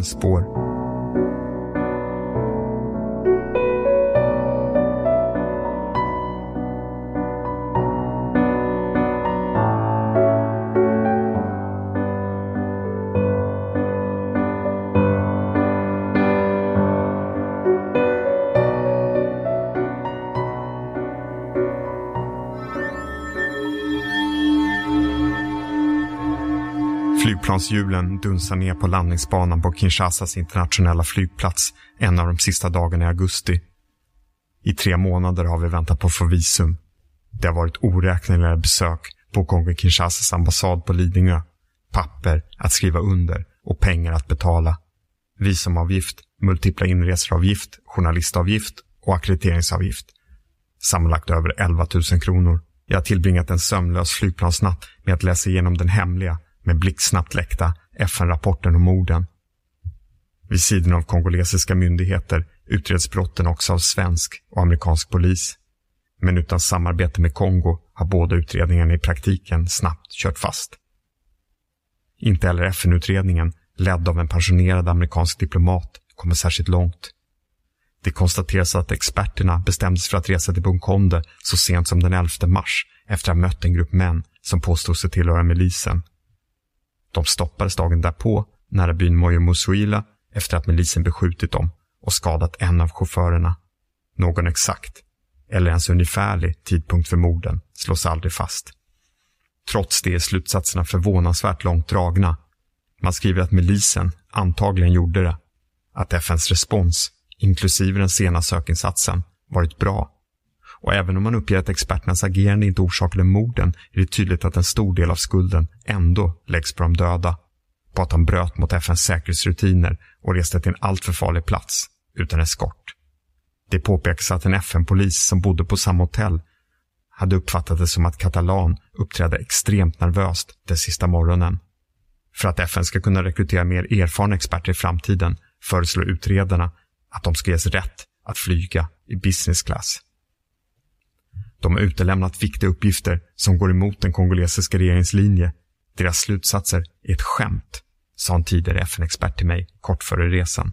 förövarens spår. Flygplanshjulen dunsar ner på landningsbanan på Kinshasas internationella flygplats en av de sista dagarna i augusti. I tre månader har vi väntat på att få visum. Det har varit oräkneliga besök på Kongo-Kinshasas ambassad på Lidingö. Papper att skriva under och pengar att betala. Visumavgift, multipla inreseavgift, journalistavgift och ackrediteringsavgift. Sammanlagt över 11 000 kronor. Jag har tillbringat en sömnlös flygplansnatt med att läsa igenom den hemliga med blixtsnabbt läckta FN-rapporten om morden. Vid sidan av kongolesiska myndigheter utreds brotten också av svensk och amerikansk polis. Men utan samarbete med Kongo har båda utredningarna i praktiken snabbt kört fast. Inte heller FN-utredningen, ledd av en pensionerad amerikansk diplomat, kommer särskilt långt. Det konstateras att experterna bestämdes för att resa till Bunkonde så sent som den 11 mars efter att ha mött en grupp män som påstod sig tillhöra milisen. De stoppades dagen därpå nära byn Moyomusuila efter att milisen beskjutit dem och skadat en av chaufförerna. Någon exakt, eller ens ungefärlig, tidpunkt för morden slås aldrig fast. Trots det är slutsatserna förvånansvärt långt dragna. Man skriver att milisen antagligen gjorde det. Att FNs respons, inklusive den sena sökinsatsen, varit bra och även om man uppger att experternas agerande inte orsakade morden är det tydligt att en stor del av skulden ändå läggs på de döda. På att de bröt mot FNs säkerhetsrutiner och reste till en alltför farlig plats utan eskort. Det påpekas att en FN-polis som bodde på samma hotell hade uppfattat det som att Katalan uppträdde extremt nervöst den sista morgonen. För att FN ska kunna rekrytera mer erfarna experter i framtiden föreslår utredarna att de ska ges rätt att flyga i business class. De har utelämnat viktiga uppgifter som går emot den kongolesiska regeringens linje. Deras slutsatser är ett skämt, sa en tidigare FN-expert till mig kort före resan.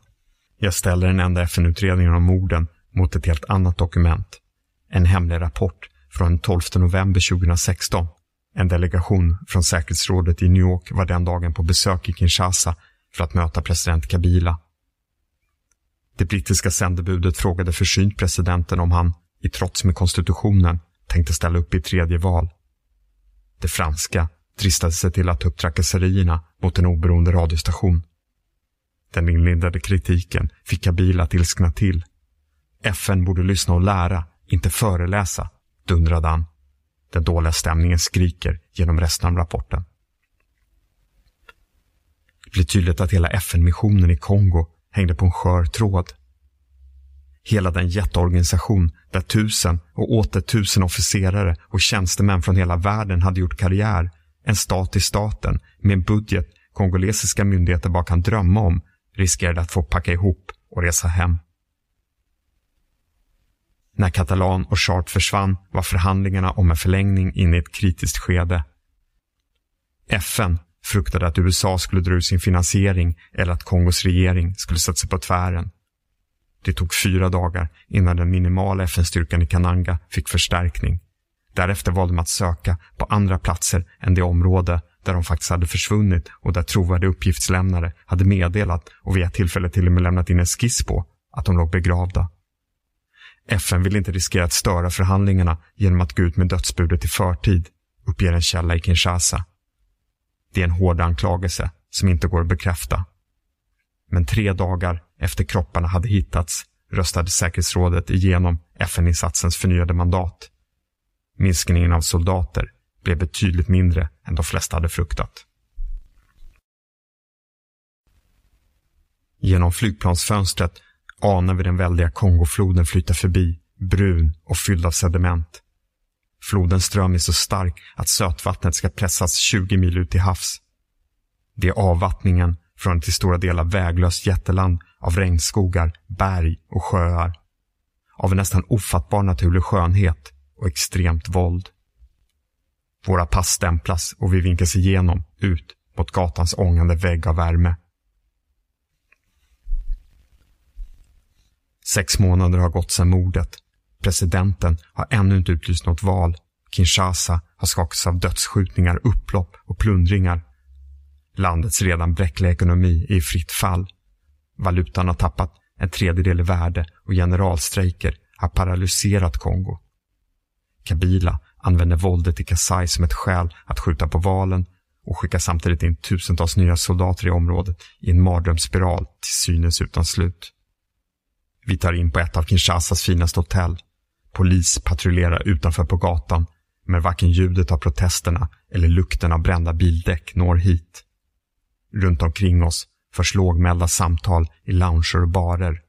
Jag ställer den enda FN-utredningen om morden mot ett helt annat dokument. En hemlig rapport från den 12 november 2016. En delegation från säkerhetsrådet i New York var den dagen på besök i Kinshasa för att möta president Kabila. Det brittiska sändebudet frågade försynt presidenten om han i trots med konstitutionen, tänkte ställa upp i tredje val. Det franska dristade sig till att ta upp trakasserierna mot en oberoende radiostation. Den inlindade kritiken fick Kabila att ilskna till. FN borde lyssna och lära, inte föreläsa, dundrade han. Den dåliga stämningen skriker genom resten av rapporten. Det blir tydligt att hela FN-missionen i Kongo hängde på en skör tråd. Hela den jätteorganisation där tusen och åter tusen officerare och tjänstemän från hela världen hade gjort karriär. En stat i staten med en budget kongolesiska myndigheter bara kan drömma om riskerade att få packa ihop och resa hem. När Catalan och Chart försvann var förhandlingarna om en förlängning inne i ett kritiskt skede. FN fruktade att USA skulle dra ur sin finansiering eller att Kongos regering skulle sätta sig på tvären. Det tog fyra dagar innan den minimala FN-styrkan i Kananga fick förstärkning. Därefter valde man att söka på andra platser än det område där de faktiskt hade försvunnit och där trovärdiga uppgiftslämnare hade meddelat och vid ett tillfälle till och med lämnat in en skiss på att de låg begravda. FN vill inte riskera att störa förhandlingarna genom att gå ut med dödsbudet i förtid, uppger en källa i Kinshasa. Det är en hård anklagelse som inte går att bekräfta. Men tre dagar efter kropparna hade hittats röstade säkerhetsrådet igenom FN-insatsens förnyade mandat. Minskningen av soldater blev betydligt mindre än de flesta hade fruktat. Genom flygplansfönstret anar vi den väldiga Kongofloden flyta förbi, brun och fylld av sediment. Flodens ström är så stark att sötvattnet ska pressas 20 mil ut till havs. Det är avvattningen från ett till stora delar väglöst jätteland av regnskogar, berg och sjöar. Av en nästan ofattbar naturlig skönhet och extremt våld. Våra pass stämplas och vi vinkas igenom, ut mot gatans ångande vägg av värme. Sex månader har gått sedan mordet. Presidenten har ännu inte utlyst något val. Kinshasa har skakats av dödsskjutningar, upplopp och plundringar. Landets redan bräckliga ekonomi är i fritt fall. Valutan har tappat en tredjedel i värde och generalstrejker har paralyserat Kongo. Kabila använder våldet i Kasai som ett skäl att skjuta på valen och skickar samtidigt in tusentals nya soldater i området i en mardrömsspiral till synes utan slut. Vi tar in på ett av Kinshasas finaste hotell. Polis patrullerar utanför på gatan, men varken ljudet av protesterna eller lukten av brända bildäck når hit. Runt omkring oss förs lågmälda samtal i lounger och barer.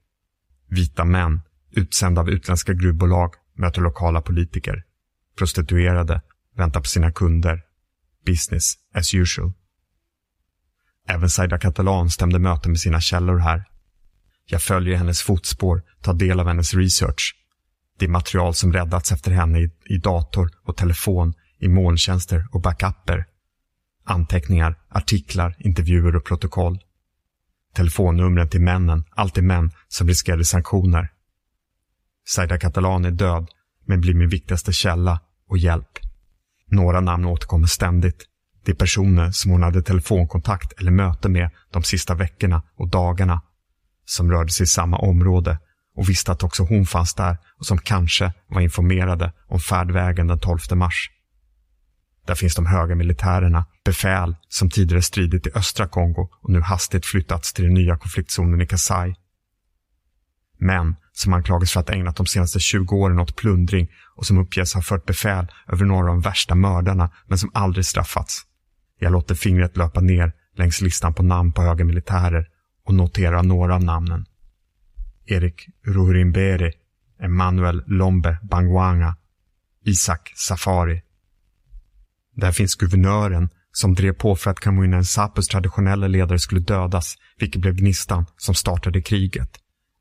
Vita män, utsända av utländska gruvbolag, möter lokala politiker. Prostituerade väntar på sina kunder. Business as usual. Även Saida Catalan stämde möte med sina källor här. Jag följer hennes fotspår, tar del av hennes research. Det material som räddats efter henne i, i dator och telefon, i molntjänster och backuper. Anteckningar, artiklar, intervjuer och protokoll. Telefonnumren till männen, alltid män, som riskerade sanktioner. Saida Catalan är död, men blir min viktigaste källa och hjälp. Några namn återkommer ständigt. Det är personer som hon hade telefonkontakt eller möte med de sista veckorna och dagarna. Som rörde sig i samma område och visste att också hon fanns där och som kanske var informerade om färdvägen den 12 mars. Där finns de höga militärerna, befäl som tidigare stridit i östra Kongo och nu hastigt flyttats till den nya konfliktzonen i Kasai. Män som anklagas för att ha ägnat de senaste 20 åren åt plundring och som uppges ha fört befäl över några av de värsta mördarna men som aldrig straffats. Jag låter fingret löpa ner längs listan på namn på höga militärer och noterar några av namnen. Erik Ruhrimberi, Emmanuel Lombe Bangwanga, Isak Safari. Där finns guvernören som drev på för att Kamuina Nsapus traditionella ledare skulle dödas, vilket blev gnistan som startade kriget.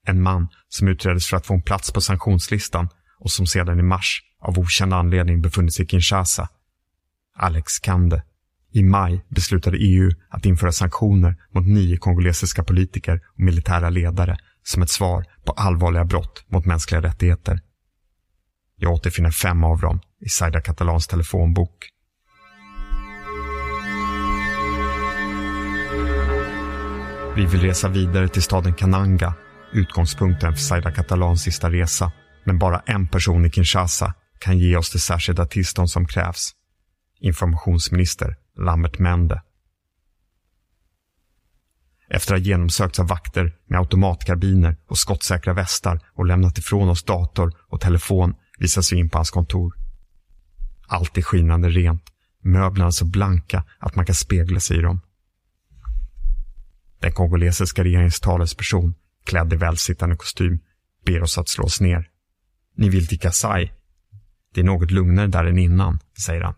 En man som utreddes för att få en plats på sanktionslistan och som sedan i mars av okänd anledning befunnit sig i Kinshasa. Alex Kande. I maj beslutade EU att införa sanktioner mot nio kongolesiska politiker och militära ledare som ett svar på allvarliga brott mot mänskliga rättigheter. Jag återfinner fem av dem i Saida Catalans telefonbok. Vi vill resa vidare till staden Kananga, utgångspunkten för Saida Catalans sista resa. Men bara en person i Kinshasa kan ge oss det särskilda tillstånd som krävs. Informationsminister Lambert Mende. Efter att ha genomsökts av vakter med automatkarbiner och skottsäkra västar och lämnat ifrån oss dator och telefon visas vi in på hans kontor. Allt är skinande rent, möblerna så blanka att man kan spegla sig i dem. Den kongolesiska regeringens talesperson, klädd i välsittande kostym, ber oss att slå oss ner. Ni vill till Kasai? Det är något lugnare där än innan, säger han.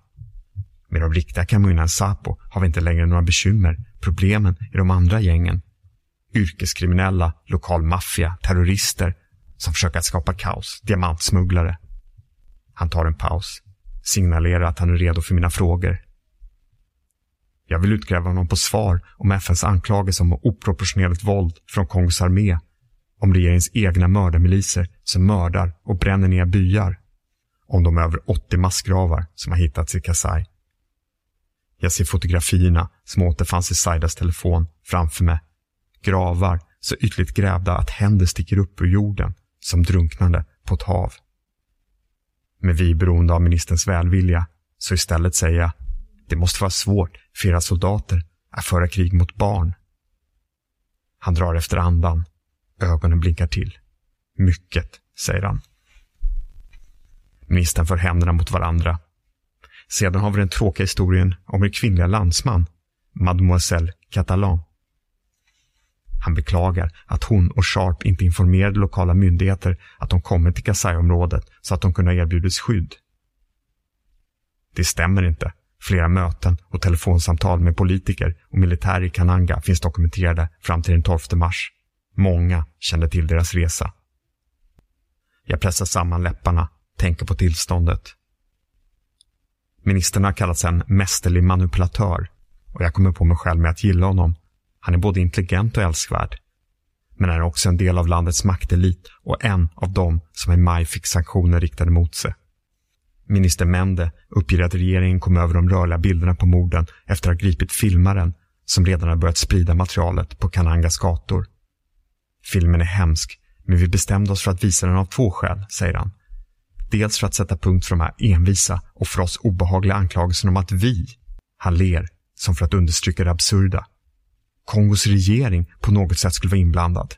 Med de riktiga Kamuina Sapo har vi inte längre några bekymmer. Problemen i de andra gängen. Yrkeskriminella, lokal maffia, terrorister som försöker att skapa kaos, diamantsmugglare. Han tar en paus, signalerar att han är redo för mina frågor. Jag vill utkräva honom på svar om FNs anklagelse om oproportionerligt våld från Kongos armé, om regeringens egna mördarmiliser som mördar och bränner ner byar, om de över 80 massgravar som har hittats i Kasai. Jag ser fotografierna som återfanns i Saidas telefon framför mig. Gravar så ytligt grävda att händer sticker upp ur jorden som drunknande på ett hav. Men vi är beroende av ministerns välvilja, så istället säger jag det måste vara svårt för era soldater att föra krig mot barn. Han drar efter andan. Ögonen blinkar till. Mycket, säger han. Ministern för händerna mot varandra sedan har vi den tråkiga historien om er kvinnliga landsman, Mademoiselle Catalan. Han beklagar att hon och Sharp inte informerade lokala myndigheter att de kommit till Kasai-området så att de kunde ha erbjudits skydd. Det stämmer inte. Flera möten och telefonsamtal med politiker och militär i Kananga finns dokumenterade fram till den 12 mars. Många kände till deras resa. Jag pressar samman läpparna, tänker på tillståndet. Ministern har kallats en mästerlig manipulatör och jag kommer på mig själv med att gilla honom. Han är både intelligent och älskvärd. men är också en del av landets maktelit och en av dem som i maj fick sanktioner riktade mot sig. Minister Mende uppger att regeringen kom över de rörliga bilderna på morden efter att ha gripit filmaren som redan har börjat sprida materialet på Kanangas gator. Filmen är hemsk, men vi bestämde oss för att visa den av två skäl, säger han. Dels för att sätta punkt för de här envisa och för oss obehagliga anklagelserna om att vi, han ler, som för att understryka det absurda. Kongos regering på något sätt skulle vara inblandad.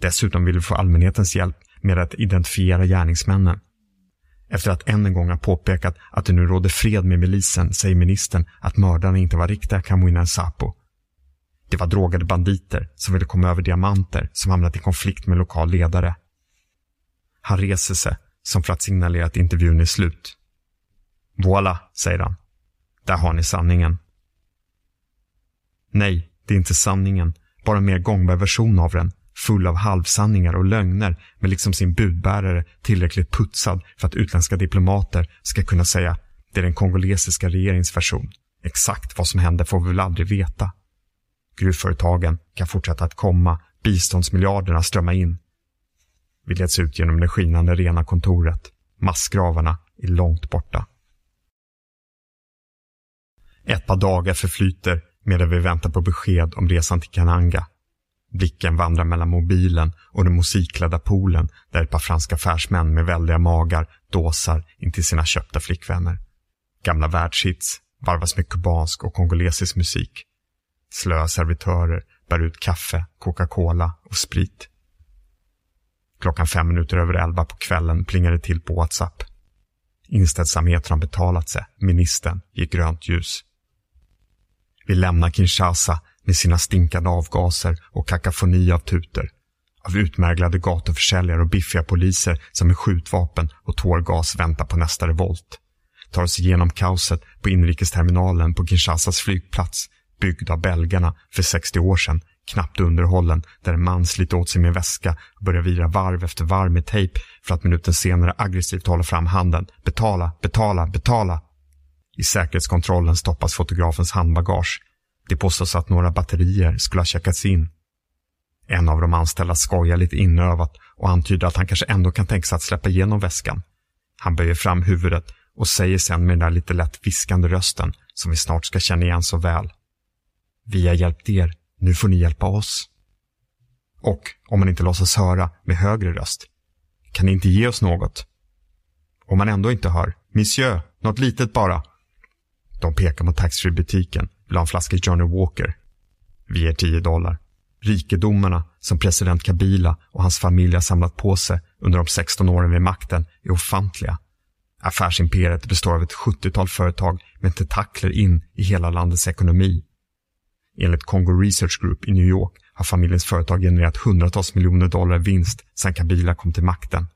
Dessutom vill vi få allmänhetens hjälp med att identifiera gärningsmännen. Efter att än en gång ha påpekat att det nu råder fred med milisen säger ministern att mördarna inte var riktiga Kamuina Sapo. Det var drogade banditer som ville komma över diamanter som hamnat i konflikt med lokal ledare. Han reser sig som för att signalera att intervjun är slut. Voila, säger han. Där har ni sanningen. Nej, det är inte sanningen, bara en mer gångbar version av den, full av halvsanningar och lögner, men liksom sin budbärare tillräckligt putsad för att utländska diplomater ska kunna säga det är den kongolesiska regeringsversion. Exakt vad som hände får vi väl aldrig veta. Gruvföretagen kan fortsätta att komma, biståndsmiljarderna strömma in. Vi leds ut genom det skinande rena kontoret. Massgravarna är långt borta. Ett par dagar förflyter medan vi väntar på besked om resan till Kananga. Blicken vandrar mellan mobilen och den musikklädda poolen där ett par franska affärsmän med väldiga magar dåsar in till sina köpta flickvänner. Gamla världshits varvas med kubansk och kongolesisk musik. Slöa servitörer bär ut kaffe, Coca-Cola och sprit. Klockan fem minuter över elva på kvällen plingar det till på WhatsApp. Inställsamheten har betalat sig. Ministern ger grönt ljus. Vi lämnar Kinshasa med sina stinkande avgaser och kakafoni av tuter. Av utmärglade gatuförsäljare och biffiga poliser som med skjutvapen och tårgas väntar på nästa revolt. Tar oss igenom kaoset på inrikesterminalen på Kinshasas flygplats, byggd av belgarna för 60 år sedan, knappt underhållen, där en man sliter åt sig med väska och börjar vira varv efter varv med tejp för att minuten senare aggressivt hålla fram handen. Betala, betala, betala! I säkerhetskontrollen stoppas fotografens handbagage. Det påstås att några batterier skulle ha checkats in. En av de anställda skojar lite inövat och antyder att han kanske ändå kan tänka sig att släppa igenom väskan. Han böjer fram huvudet och säger sen med den där lite lätt viskande rösten som vi snart ska känna igen så väl. Vi har hjälpt er, nu får ni hjälpa oss. Och, om man inte låtsas höra, med högre röst. Kan ni inte ge oss något? Om man ändå inte hör, Monsieur, något litet bara. De pekar mot taxfree-butiken, vill ha en flaska Johnny Walker. Vi ger 10 dollar. Rikedomarna som president Kabila och hans familj har samlat på sig under de 16 åren vid makten är ofantliga. Affärsimperiet består av ett 70-tal företag med tentakler in i hela landets ekonomi. Enligt Congo Research Group i New York har familjens företag genererat hundratals miljoner dollar vinst sedan Kabila kom till makten.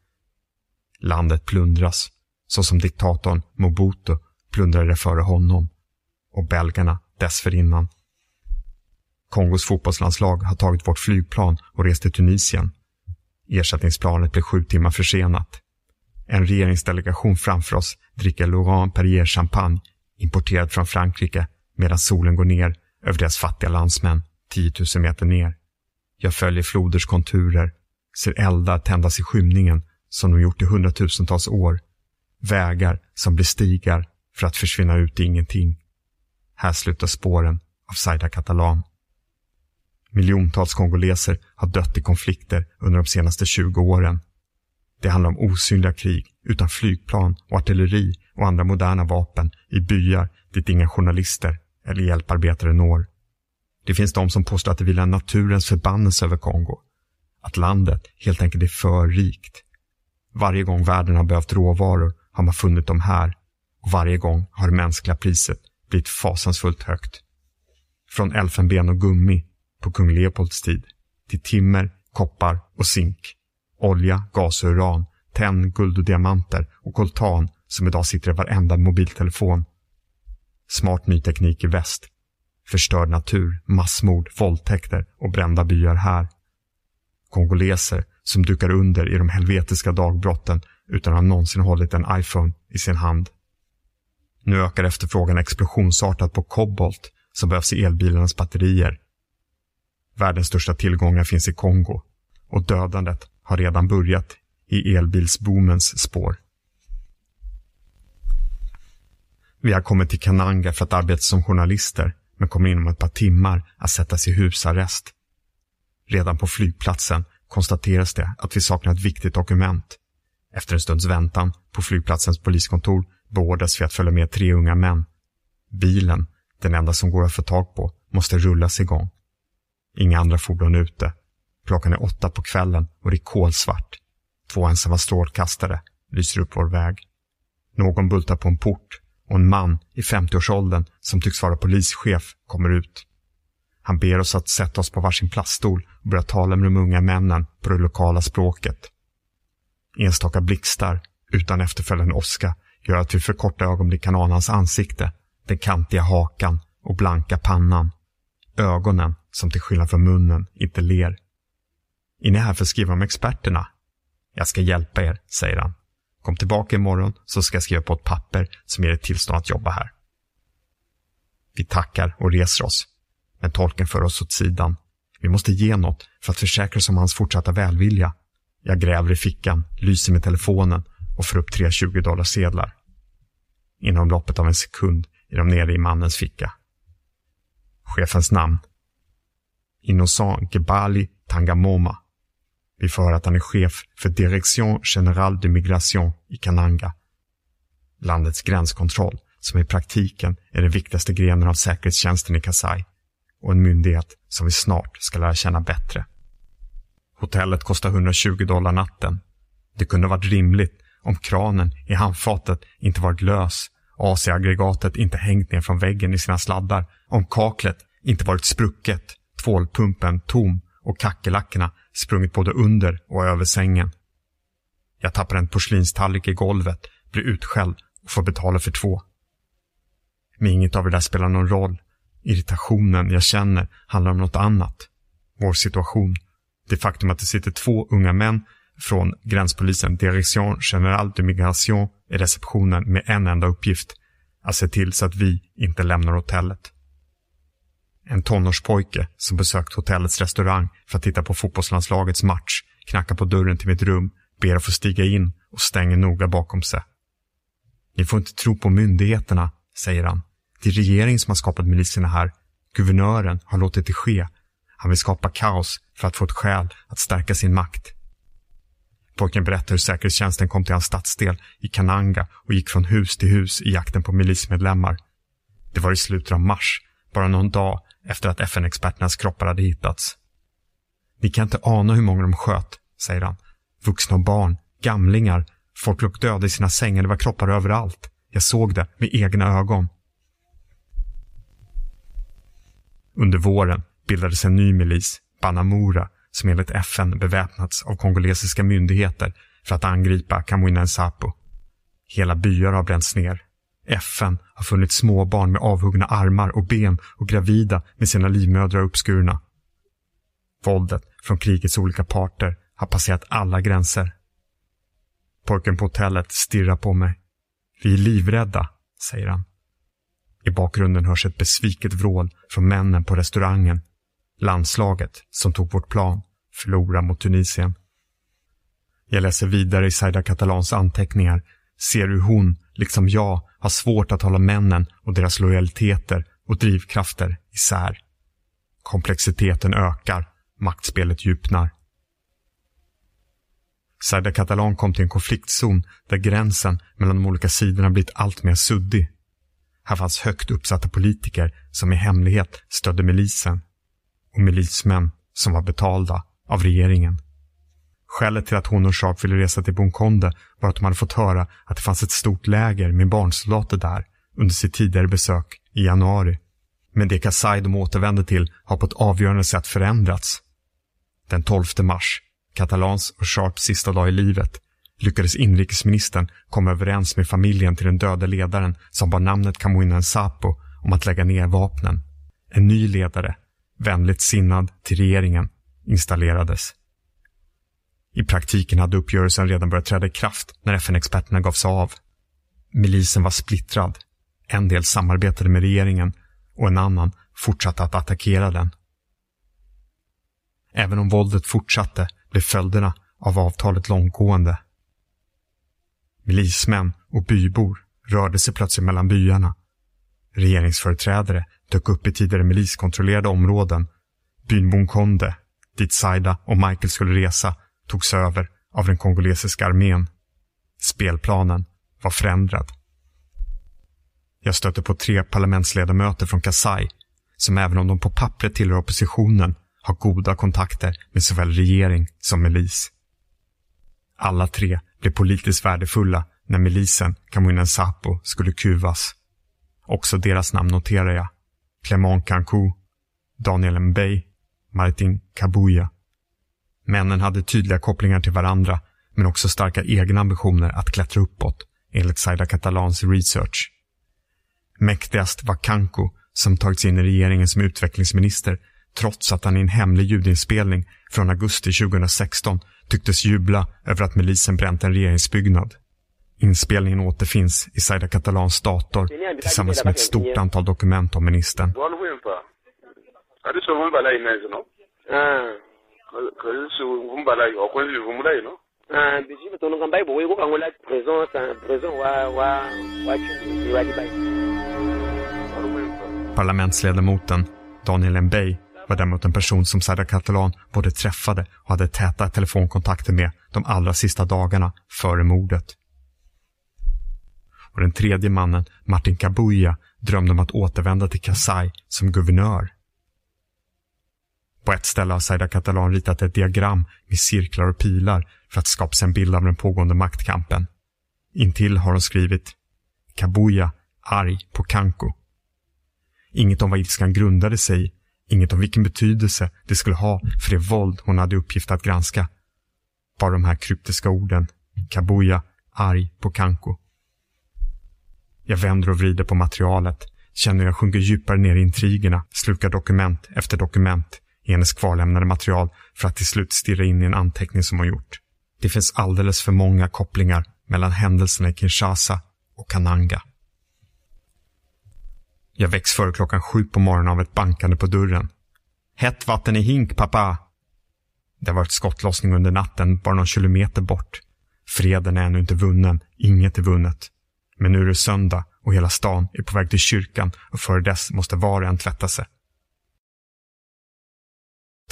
Landet plundras, så som diktatorn Mobutu plundrade före honom och belgarna dessförinnan. Kongos fotbollslandslag har tagit vårt flygplan och rest till Tunisien. Ersättningsplanet blev sju timmar försenat. En regeringsdelegation framför oss dricker Laurent Perrier champagne importerad från Frankrike medan solen går ner över deras fattiga landsmän 10 000 meter ner. Jag följer floders konturer, ser eldar tändas i skymningen som de gjort i hundratusentals år. Vägar som blir stigar för att försvinna ut i ingenting. Här slutar spåren av Zaida Catalan. Miljontals kongoleser har dött i konflikter under de senaste 20 åren. Det handlar om osynliga krig utan flygplan och artilleri och andra moderna vapen i byar dit inga journalister eller hjälparbetare når. Det finns de som påstår att det vilar naturens förbannelse över Kongo. Att landet helt enkelt är för rikt. Varje gång världen har behövt råvaror har man funnit dem här och varje gång har det mänskliga priset blivit fasansfullt högt. Från elfenben och gummi på kung Leopolds tid till timmer, koppar och zink, olja, gas och uran, tenn, guld och diamanter och koltan som idag sitter i varenda mobiltelefon. Smart ny teknik i väst. Förstörd natur, massmord, våldtäkter och brända byar här. Kongoleser som dukar under i de helvetiska dagbrotten utan att ha någonsin hållit en iPhone i sin hand. Nu ökar efterfrågan explosionsartat på kobolt som behövs i elbilarnas batterier. Världens största tillgångar finns i Kongo och dödandet har redan börjat i elbilsboomens spår. Vi har kommit till Kananga för att arbeta som journalister men kommer inom ett par timmar att sättas i husarrest. Redan på flygplatsen konstateras det att vi saknar ett viktigt dokument. Efter en stunds väntan på flygplatsens poliskontor beordras vi att följa med tre unga män. Bilen, den enda som går att få tag på, måste rullas igång. Inga andra fordon ute. Klockan är åtta på kvällen och det är kolsvart. Två ensamma strålkastare lyser upp vår väg. Någon bultar på en port och en man i 50-årsåldern som tycks vara polischef kommer ut. Han ber oss att sätta oss på varsin plaststol och börja tala med de unga männen på det lokala språket. Enstaka blixtar, utan efterföljande åska, gör att vi för korta ögonblick kan ana hans ansikte, den kantiga hakan och blanka pannan. Ögonen, som till skillnad från munnen, inte ler. Är ni här för att skriva om experterna? Jag ska hjälpa er, säger han. Kom tillbaka imorgon så ska jag skriva på ett papper som ger er tillstånd att jobba här. Vi tackar och reser oss. Men tolken för oss åt sidan. Vi måste ge något för att försäkra oss om hans fortsatta välvilja. Jag gräver i fickan, lyser med telefonen och får upp tre 20 dollar sedlar. Inom loppet av en sekund är de nere i mannens ficka. Chefens namn. Innocent Gebali Tangamoma. Vi får höra att han är chef för Direction Générale de Migration i Kananga. Landets gränskontroll, som i praktiken är den viktigaste grenen av säkerhetstjänsten i Kasai och en myndighet som vi snart ska lära känna bättre. Hotellet kostar 120 dollar natten. Det kunde varit rimligt om kranen i handfatet inte varit lös, AC-aggregatet inte hängt ner från väggen i sina sladdar, om kaklet inte varit sprucket, tvålpumpen tom och kackerlackorna sprungit både under och över sängen. Jag tappar en porslinstallrik i golvet, blir utskälld och får betala för två. Men inget av det där spelar någon roll. Irritationen jag känner handlar om något annat. Vår situation. Det faktum att det sitter två unga män från gränspolisen Direction Générale de Migration i receptionen med en enda uppgift. Att se till så att vi inte lämnar hotellet. En tonårspojke som besökt hotellets restaurang för att titta på fotbollslandslagets match knackar på dörren till mitt rum, ber att få stiga in och stänger noga bakom sig. Ni får inte tro på myndigheterna, säger han. Det är regeringen som har skapat miliserna här. Guvernören har låtit det ske. Han vill skapa kaos för att få ett skäl att stärka sin makt. Pojken berättar hur säkerhetstjänsten kom till hans stadsdel i Kananga och gick från hus till hus i jakten på milismedlemmar. Det var i slutet av mars, bara någon dag efter att FN-experternas kroppar hade hittats. Ni kan inte ana hur många de sköt, säger han. Vuxna och barn, gamlingar, folk låg döda i sina sängar, det var kroppar överallt. Jag såg det med egna ögon. Under våren bildades en ny milis, Banamura, som enligt FN beväpnats av kongolesiska myndigheter för att angripa Kamuina Nsapu. Hela byar har bränts ner. FN har funnit småbarn med avhuggna armar och ben och gravida med sina livmödrar uppskurna. Våldet från krigets olika parter har passerat alla gränser. Pojken på hotellet stirrar på mig. Vi är livrädda, säger han. I bakgrunden hörs ett besviket vrål från männen på restaurangen. Landslaget, som tog vårt plan, förlorade mot Tunisien. Jag läser vidare i Saida Catalans anteckningar, ser hur hon, liksom jag, har svårt att hålla männen och deras lojaliteter och drivkrafter isär. Komplexiteten ökar, maktspelet djupnar. Saida Catalan kom till en konfliktzon där gränsen mellan de olika sidorna blivit allt mer suddig. Här fanns högt uppsatta politiker som i hemlighet stödde milisen och milismän som var betalda av regeringen. Skälet till att hon och Sharp ville resa till Bonkonde var att de hade fått höra att det fanns ett stort läger med barnsoldater där under sitt tidigare besök i januari. Men det Kasai de återvände till har på ett avgörande sätt förändrats. Den 12 mars, Catalans och Sharps sista dag i livet, lyckades inrikesministern komma överens med familjen till den döde ledaren som bar namnet Kamuinen Sapo om att lägga ner vapnen. En ny ledare, vänligt sinnad till regeringen, installerades. I praktiken hade uppgörelsen redan börjat träda i kraft när FN-experterna gav sig av. Milisen var splittrad. En del samarbetade med regeringen och en annan fortsatte att attackera den. Även om våldet fortsatte blev följderna av avtalet långtgående. Milismän och bybor rörde sig plötsligt mellan byarna. Regeringsföreträdare dök upp i tidigare miliskontrollerade områden. Byn Bunkonde, dit Saida och Michael skulle resa, togs över av den kongolesiska armén. Spelplanen var förändrad. Jag stötte på tre parlamentsledamöter från Kasai som även om de på pappret tillhör oppositionen har goda kontakter med såväl regering som milis. Alla tre blev politiskt värdefulla när milisen Kamuinen Sapo skulle kuvas. Också deras namn noterar jag. Clement Kanku, Daniel Mbey, Martin Kabuya. Männen hade tydliga kopplingar till varandra men också starka egna ambitioner att klättra uppåt, enligt Saida Catalans research. Mäktigast var Kanko som tagits in i regeringen som utvecklingsminister trots att han i en hemlig ljudinspelning från augusti 2016 tycktes jubla över att milisen bränt en regeringsbyggnad. Inspelningen återfinns i Saida Catalans dator tillsammans med ett stort antal dokument om ministern. Parlamentsledamoten Daniel Mbey var däremot en person som Saida Catalan både träffade och hade täta telefonkontakter med de allra sista dagarna före mordet. Och den tredje mannen, Martin Kabuya, drömde om att återvända till Kasai som guvernör. På ett ställe har Saida Catalan ritat ett diagram med cirklar och pilar för att skapa sig en bild av den pågående maktkampen. Intill har hon skrivit Kabuya arg på Kanko. Inget om vad ilskan grundade sig i, inget om vilken betydelse det skulle ha för det våld hon hade uppgift att granska. Bara de här kryptiska orden. Kabuya, arg på Kanko. Jag vänder och vrider på materialet, känner hur jag sjunker djupare ner i intrigerna, slukar dokument efter dokument i hennes kvarlämnade material för att till slut stirra in i en anteckning som hon gjort. Det finns alldeles för många kopplingar mellan händelserna i Kinshasa och Kananga. Jag väcks före klockan sju på morgonen av ett bankande på dörren. Hett vatten i hink, pappa! Det har varit skottlossning under natten, bara någon kilometer bort. Freden är ännu inte vunnen, inget är vunnet. Men nu är det söndag och hela stan är på väg till kyrkan och före dess måste var och en tvätta sig.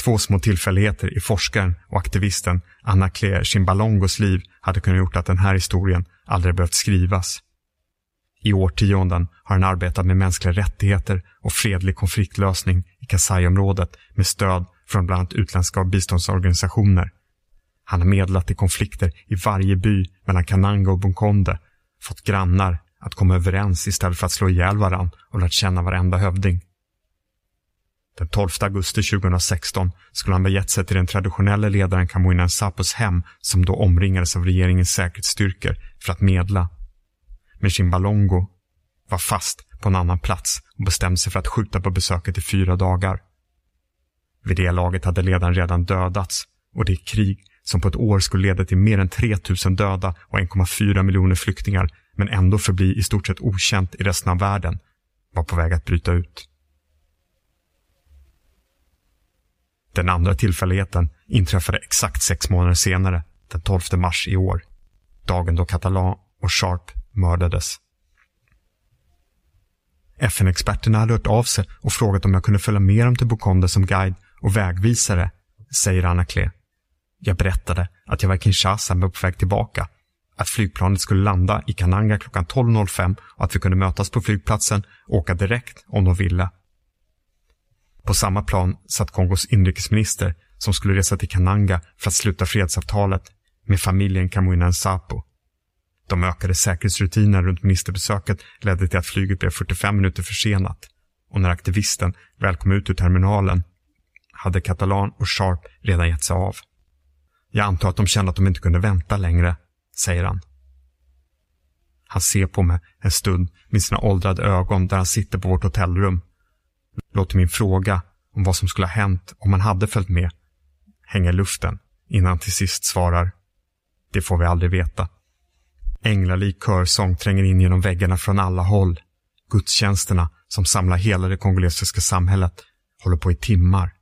Två små tillfälligheter i forskaren och aktivisten Anna Claire Chimbalongos liv hade kunnat gjort att den här historien aldrig behövt skrivas. I årtionden har han arbetat med mänskliga rättigheter och fredlig konfliktlösning i Kasai-området med stöd från bland annat utländska biståndsorganisationer. Han har medlat i konflikter i varje by mellan Kananga och Bunkonde, fått grannar att komma överens istället för att slå ihjäl varann och lärt känna varenda hövding. Den 12 augusti 2016 skulle han begett sig till den traditionella ledaren Kamuinen Sapos hem som då omringades av regeringens säkerhetsstyrkor för att medla. Men Chimbalongo var fast på en annan plats och bestämde sig för att skjuta på besöket i fyra dagar. Vid det laget hade ledaren redan dödats och det krig som på ett år skulle leda till mer än 3000 döda och 1,4 miljoner flyktingar men ändå förbli i stort sett okänt i resten av världen var på väg att bryta ut. Den andra tillfälligheten inträffade exakt sex månader senare, den 12 mars i år. Dagen då Catalan och Sharp mördades. FN-experterna hade hört av sig och frågat om jag kunde följa med dem till Bokonde som guide och vägvisare, säger Anna Klee. Jag berättade att jag var i Kinshasa men på väg tillbaka. Att flygplanet skulle landa i Kananga klockan 12.05 och att vi kunde mötas på flygplatsen och åka direkt om de ville. På samma plan satt Kongos inrikesminister som skulle resa till Kananga för att sluta fredsavtalet med familjen Kamuina Nsapo. De ökade säkerhetsrutinerna runt ministerbesöket ledde till att flyget blev 45 minuter försenat och när aktivisten väl kom ut ur terminalen hade Catalan och Sharp redan gett sig av. Jag antar att de kände att de inte kunde vänta längre, säger han. Han ser på mig en stund med sina åldrade ögon där han sitter på vårt hotellrum. Låter min fråga om vad som skulle ha hänt om han hade följt med hänga i luften innan han till sist svarar. Det får vi aldrig veta. Änglalik körsång tränger in genom väggarna från alla håll. Gudstjänsterna, som samlar hela det kongolesiska samhället, håller på i timmar.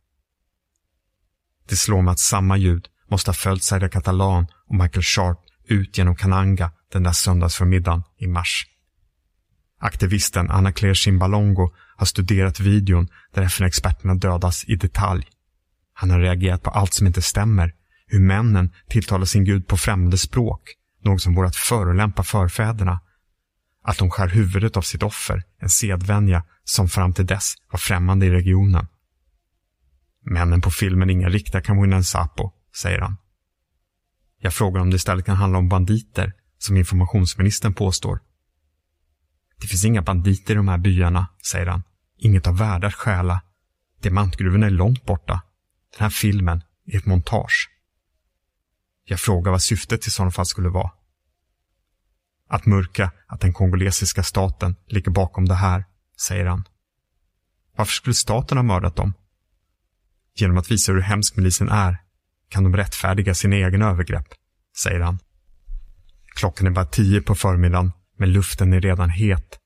Det slår mig att samma ljud måste ha följt Zaida Catalan och Michael Sharp ut genom Kananga den där söndagsförmiddagen i mars. Aktivisten Anna Claire Chimbalongo har studerat videon där FN-experterna dödas i detalj. Han har reagerat på allt som inte stämmer, hur männen tilltalar sin gud på främmande språk, något som vore att förolämpa förfäderna. Att de skär huvudet av sitt offer, en sedvänja som fram till dess var främmande i regionen. Männen på filmen är inga riktiga Camuinen Sapo, säger han. Jag frågar om det istället kan handla om banditer, som informationsministern påstår. Det finns inga banditer i de här byarna, säger han. Inget av värde att stjäla. Diamantgruvorna är långt borta. Den här filmen är ett montage. Jag frågar vad syftet i sådana fall skulle vara. Att mörka att den kongolesiska staten ligger bakom det här, säger han. Varför skulle staten ha mördat dem? Genom att visa hur hemsk milisen är kan de rättfärdiga sina egna övergrepp, säger han. Klockan är bara tio på förmiddagen, men luften är redan het.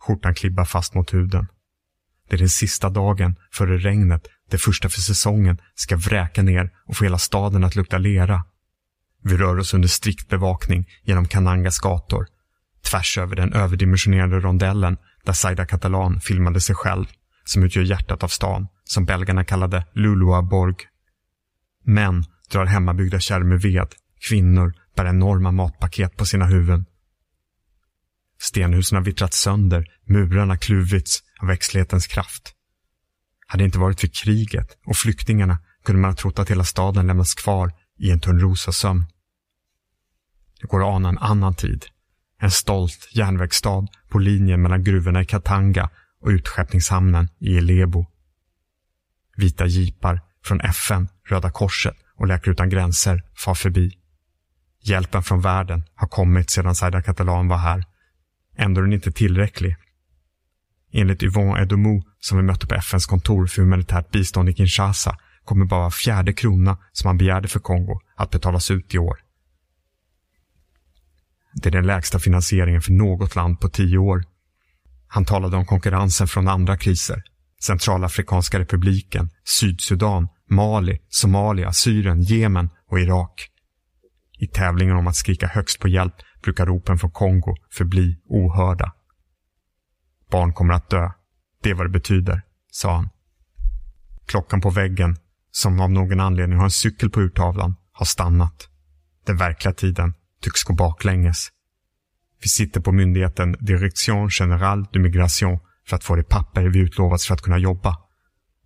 Skjortan klibbar fast mot huden. Det är den sista dagen före regnet, det första för säsongen, ska vräka ner och få hela staden att lukta lera. Vi rör oss under strikt bevakning genom Kanangas gator, tvärs över den överdimensionerade rondellen där Saida Catalan filmade sig själv, som utgör hjärtat av stan, som belgarna kallade Lulua Borg. Drar hemmabyggda kärr med ved, kvinnor bär enorma matpaket på sina huvuden. Stenhusen har vittrat sönder, murarna kluvits av växtlighetens kraft. Hade det inte varit för kriget och flyktingarna kunde man ha trott att hela staden lämnats kvar i en Törnrosasömn. Det går att ana en annan tid. En stolt järnvägsstad på linjen mellan gruvorna i Katanga och utskeppningshamnen i Elebo. Vita jeepar från FN, Röda Korset och Läkare Utan Gränser far förbi. Hjälpen från världen har kommit sedan Zaida Catalan var här. Ändå är den inte tillräcklig. Enligt Yvonne Edomo, som vi mötte på FNs kontor för humanitärt bistånd i Kinshasa, kommer bara var fjärde krona som han begärde för Kongo att betalas ut i år. Det är den lägsta finansieringen för något land på tio år. Han talade om konkurrensen från andra kriser. Centralafrikanska republiken, Sydsudan, Mali, Somalia, Syrien, Jemen och Irak. I tävlingen om att skrika högst på hjälp brukar ropen från Kongo förbli ohörda. Barn kommer att dö. Det är vad det betyder, sa han. Klockan på väggen, som av någon anledning har en cykel på urtavlan, har stannat. Den verkliga tiden tycks gå baklänges. Vi sitter på myndigheten Direction Générale de Migration för att få det papper vi utlovats för att kunna jobba.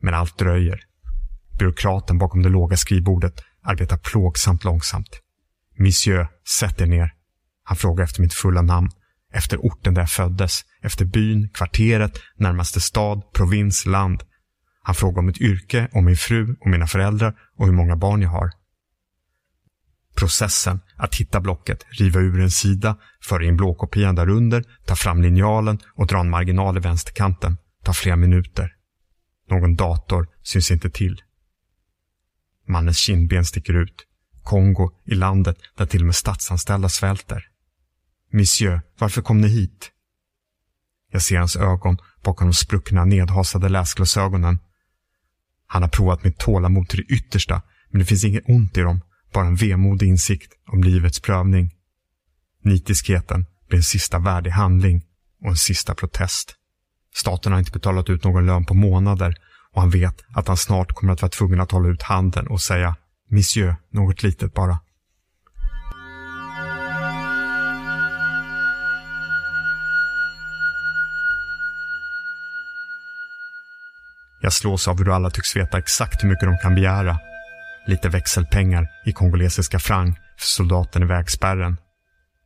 Men allt dröjer. Byråkraten bakom det låga skrivbordet arbetar plågsamt långsamt. Monsieur, sätt er ner. Han frågar efter mitt fulla namn, efter orten där jag föddes, efter byn, kvarteret, närmaste stad, provins, land. Han frågar om mitt yrke, om min fru och mina föräldrar och hur många barn jag har. Processen att hitta blocket, riva ur en sida, föra in blåkopian därunder, ta fram linjalen och dra en marginal i vänsterkanten tar flera minuter. Någon dator syns inte till. Mannens kindben sticker ut. Kongo, i landet där till och med statsanställda svälter. Monsieur, varför kom ni hit? Jag ser hans ögon bakom de spruckna, nedhasade läsglasögonen. Han har provat mitt tålamod till det yttersta, men det finns inget ont i dem, bara en vemodig insikt om livets prövning. Nitiskheten blir en sista värdig handling och en sista protest. Staten har inte betalat ut någon lön på månader och han vet att han snart kommer att vara tvungen att hålla ut handen och säga Monsieur, något litet bara. Jag slås av hur alla tycks veta exakt hur mycket de kan begära. Lite växelpengar i kongolesiska franc för soldaten i vägspärren.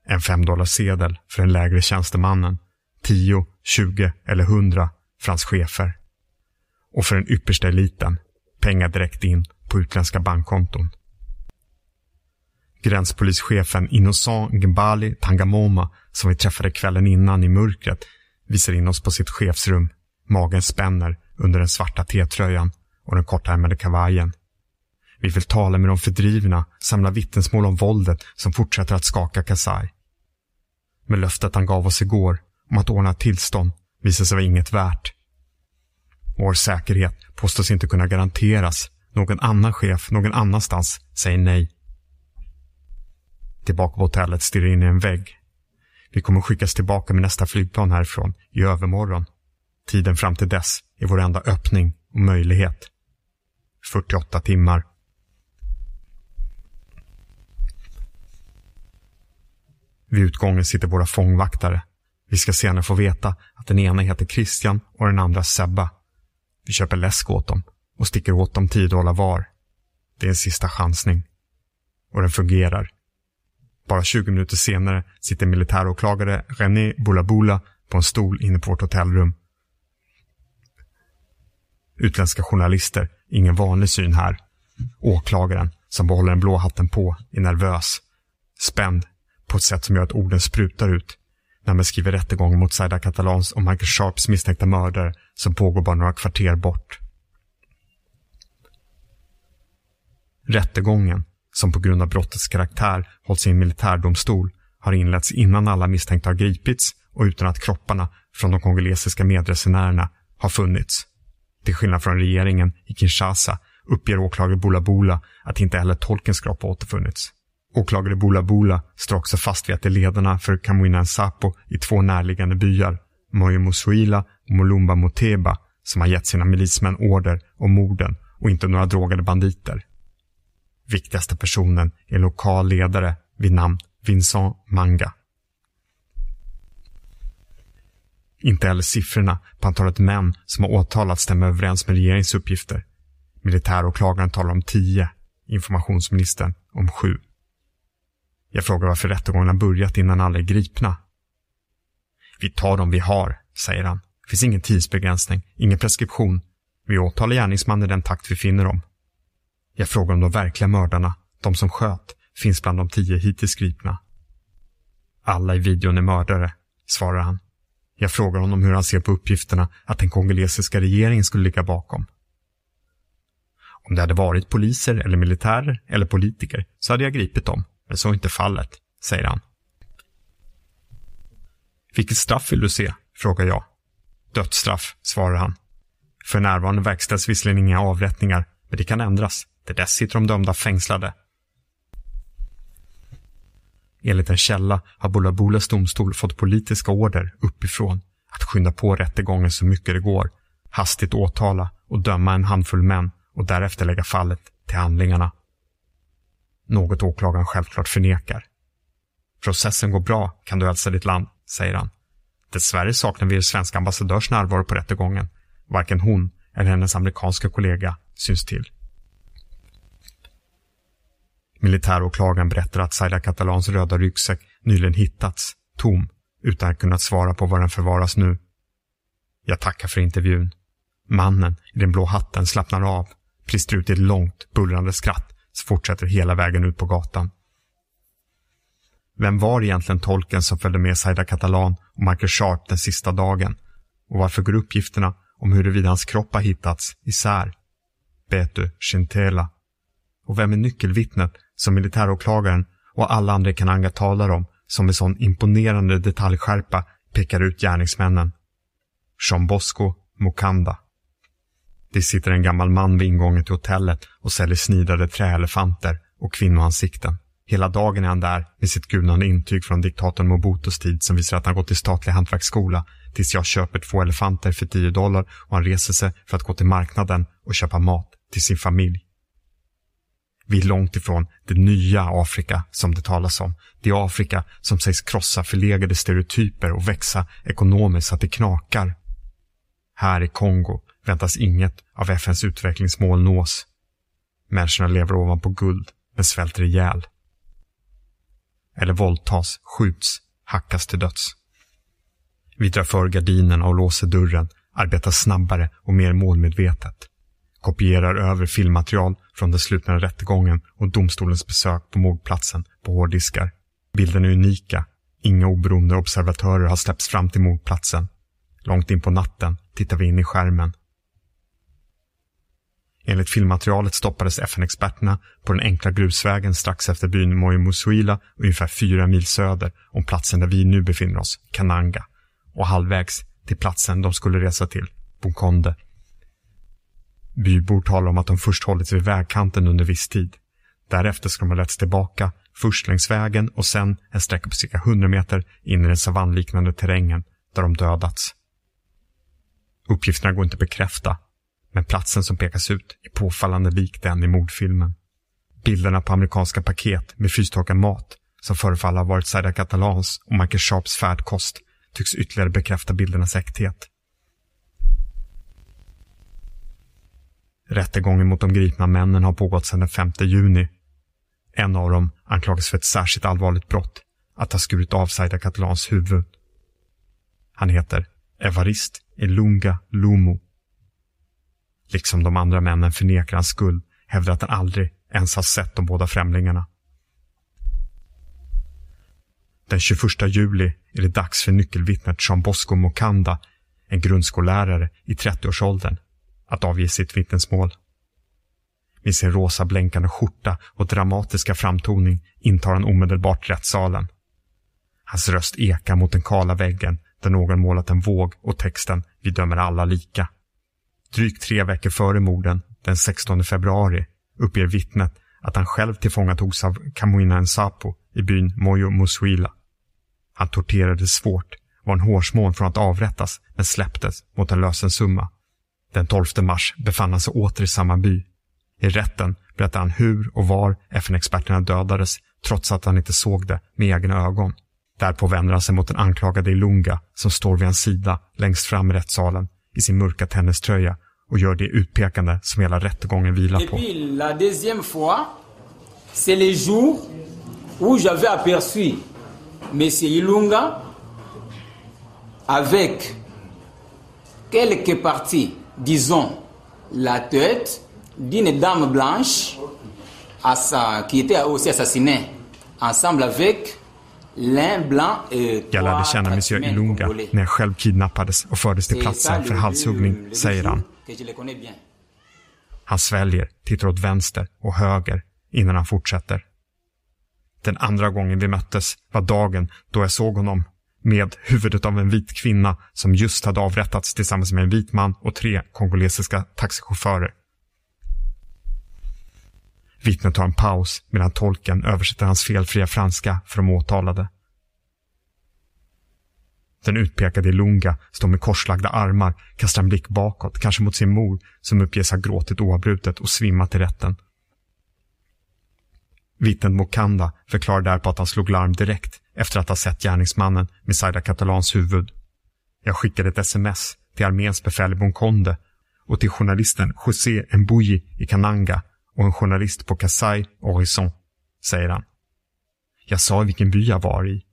En femdollarsedel för den lägre tjänstemannen. 10, 20 eller 100 för hans chefer. Och för den yppersta eliten, pengar direkt in på utländska bankkonton. Gränspolischefen Innocent Ngbali Tangamoma, som vi träffade kvällen innan i mörkret, visar in oss på sitt chefsrum. Magen spänner under den svarta T-tröjan och den kortärmade kavajen. Vi vill tala med de fördrivna, samla vittnesmål om våldet som fortsätter att skaka Kasai. Men löftet han gav oss igår om att ordna ett tillstånd visar sig vara inget värt. Vår säkerhet påstås inte kunna garanteras någon annan chef någon annanstans säger nej. Tillbaka på hotellet stirrar in i en vägg. Vi kommer skickas tillbaka med nästa flygplan härifrån i övermorgon. Tiden fram till dess är vår enda öppning och möjlighet. 48 timmar. Vid utgången sitter våra fångvaktare. Vi ska senare få veta att den ena heter Christian och den andra Sebba. Vi köper läsk åt dem och sticker åt dem 10 dollar var. Det är en sista chansning. Och den fungerar. Bara 20 minuter senare sitter militäråklagare René Bulabula på en stol inne på vårt hotellrum. Utländska journalister, ingen vanlig syn här. Åklagaren, som behåller den blå hatten på, är nervös. Spänd på ett sätt som gör att orden sprutar ut när man skriver rättegången mot Zaida Catalans och Michael Sharps misstänkta mördare som pågår bara några kvarter bort. Rättegången, som på grund av brottets karaktär hålls i en militärdomstol, har inletts innan alla misstänkta har gripits och utan att kropparna från de kongolesiska medresenärerna har funnits. Till skillnad från regeringen i Kinshasa uppger åklagare Bula Bula att inte heller tolkens kropp har återfunnits. Åklagare Bula Bula står också fast vid att det är ledarna för Kamuina Nsapo i två närliggande byar, Moyo Musuila och Molumba Moteba, som har gett sina milismän order om morden och inte några drogade banditer. Viktigaste personen är en lokal ledare vid namn Vincent Manga. Inte heller siffrorna på antalet män som har åtalats stämmer överens med regeringens uppgifter. Militäråklagaren talar om tio, informationsministern om sju. Jag frågar varför rättegången har börjat innan alla är gripna. Vi tar dem vi har, säger han. Det finns ingen tidsbegränsning, ingen preskription. Vi åtalar gärningsmannen i den takt vi finner dem. Jag frågar om de verkliga mördarna, de som sköt, finns bland de tio hittills gripna. Alla i videon är mördare, svarar han. Jag frågar honom hur han ser på uppgifterna att den kongolesiska regeringen skulle ligga bakom. Om det hade varit poliser eller militärer eller politiker så hade jag gripit dem, men så är inte fallet, säger han. Vilket straff vill du se? frågar jag. Dödsstraff, svarar han. För närvarande verkställs visserligen inga avrättningar, men det kan ändras. Till dess sitter de dömda fängslade. Enligt en källa har Bulabulas domstol fått politiska order uppifrån att skynda på rättegången så mycket det går, hastigt åtala och döma en handfull män och därefter lägga fallet till handlingarna. Något åklagaren självklart förnekar. Processen går bra, kan du hälsa ditt land, säger han. Dessvärre saknar vi svenska ambassadörs närvaro på rättegången. Varken hon eller hennes amerikanska kollega syns till. Militäråklagaren berättar att Saida Catalans röda ryggsäck nyligen hittats, tom, utan att kunna svara på var den förvaras nu. Jag tackar för intervjun. Mannen i den blå hatten slappnar av, brister ut i ett långt, bullrande skratt fortsätter hela vägen ut på gatan. Vem var egentligen tolken som följde med Zaida Catalan och Michael Sharp den sista dagen? Och varför går uppgifterna om huruvida hans kropp har hittats isär? Betu Chintela. Och vem är nyckelvittnet som militäråklagaren och alla andra i Kananga talar om som med sån imponerande detaljskärpa pekar ut gärningsmännen? Jean Bosco Mukanda. Det sitter en gammal man vid ingången till hotellet och säljer snidade träelefanter och kvinnoansikten. Hela dagen är han där med sitt gulnande intyg från diktatorn Mobutus tid som visar att han gått i statlig hantverksskola tills jag köper två elefanter för 10 dollar och han reser sig för att gå till marknaden och köpa mat till sin familj. Vi är långt ifrån det nya Afrika som det talas om. Det Afrika som sägs krossa förlegade stereotyper och växa ekonomiskt så att det knakar. Här i Kongo väntas inget av FNs utvecklingsmål nås. Människorna lever ovanpå guld, men svälter ihjäl. Eller våldtas, skjuts, hackas till döds. Vi drar för gardinerna och låser dörren, arbetar snabbare och mer målmedvetet. Kopierar över filmmaterial från den slutna rättegången och domstolens besök på mordplatsen på hårddiskar. Bilderna är unika. Inga oberoende observatörer har släppts fram till mordplatsen. Långt in på natten tittar vi in i skärmen Enligt filmmaterialet stoppades FN-experterna på den enkla grusvägen strax efter byn Moimusuila, ungefär fyra mil söder om platsen där vi nu befinner oss, Kananga, och halvvägs till platsen de skulle resa till, Bukonde. Bybor talar om att de först hållits vid vägkanten under viss tid. Därefter ska de ha letts tillbaka, först längs vägen och sen en sträcka på cirka 100 meter in i den savannliknande terrängen där de dödats. Uppgifterna går inte att bekräfta, men platsen som pekas ut är påfallande lik den i mordfilmen. Bilderna på amerikanska paket med frystorkad mat som förefaller ha varit Zaida Catalans och Michael Sharps färdkost tycks ytterligare bekräfta bildernas äkthet. Rättegången mot de gripna männen har pågått sedan den 5 juni. En av dem anklagas för ett särskilt allvarligt brott, att ha skurit av Zaida Catalans huvud. Han heter Evarist Elunga Lumo. Liksom de andra männen förnekar han skuld, hävdar att han aldrig ens har sett de båda främlingarna. Den 21 juli är det dags för nyckelvittnet Jean Bosco Mokanda, en grundskollärare i 30-årsåldern, att avge sitt vittnesmål. Med sin rosa blänkande skjorta och dramatiska framtoning intar han omedelbart rättssalen. Hans röst ekar mot den kala väggen där någon målat en våg och texten Vi dömer alla lika. Drygt tre veckor före morden, den 16 februari, uppger vittnet att han själv tillfångatogs av Kamuina Nsapo i byn Moyo Musuila. Han torterades svårt, var en hårsmån från att avrättas, men släpptes mot en lösensumma. Den 12 mars befann han sig åter i samma by. I rätten berättade han hur och var FN-experterna dödades, trots att han inte såg det med egna ögon. Därpå vänder han sig mot den anklagade i Lunga som står vid hans sida längst fram i rättssalen i sin mörka tenniströja och gör det utpekande som hela rättegången vilar på. la deuxième fois, c'est le jour où j'avais aperçu Monsieur Ilunga avec quelques parties, disons la tête d'une dame blanche qui était aussi assassinée ensemble avec jag lärde känna Monsieur Ilunga när jag själv kidnappades och fördes till platsen för halshuggning, säger han. Han sväljer, tittar åt vänster och höger innan han fortsätter. Den andra gången vi möttes var dagen då jag såg honom med huvudet av en vit kvinna som just hade avrättats tillsammans med en vit man och tre kongolesiska taxichaufförer. Vittnet tar en paus medan tolken översätter hans felfria franska för de åtalade. Den utpekade Lunga står med korslagda armar, kastar en blick bakåt, kanske mot sin mor som uppges ha gråtit oavbrutet och svimmat i rätten. Vittnet Mokanda förklarar därpå att han slog larm direkt efter att ha sett gärningsmannen med Saida Catalans huvud. Jag skickade ett sms till arméns befäl i Bonkonde och till journalisten José Mbuyi i Kananga och en journalist på Kasai Horizon, säger han. Jag sa vilken by jag var i,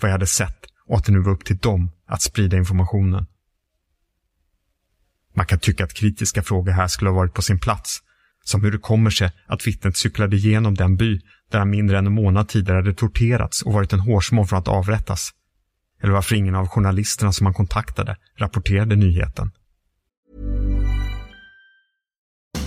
vad jag hade sett och att det nu var upp till dem att sprida informationen. Man kan tycka att kritiska frågor här skulle ha varit på sin plats, som hur det kommer sig att vittnet cyklade igenom den by där han mindre än en månad tidigare hade torterats och varit en hårsmån från att avrättas. Eller varför ingen av journalisterna som han kontaktade rapporterade nyheten.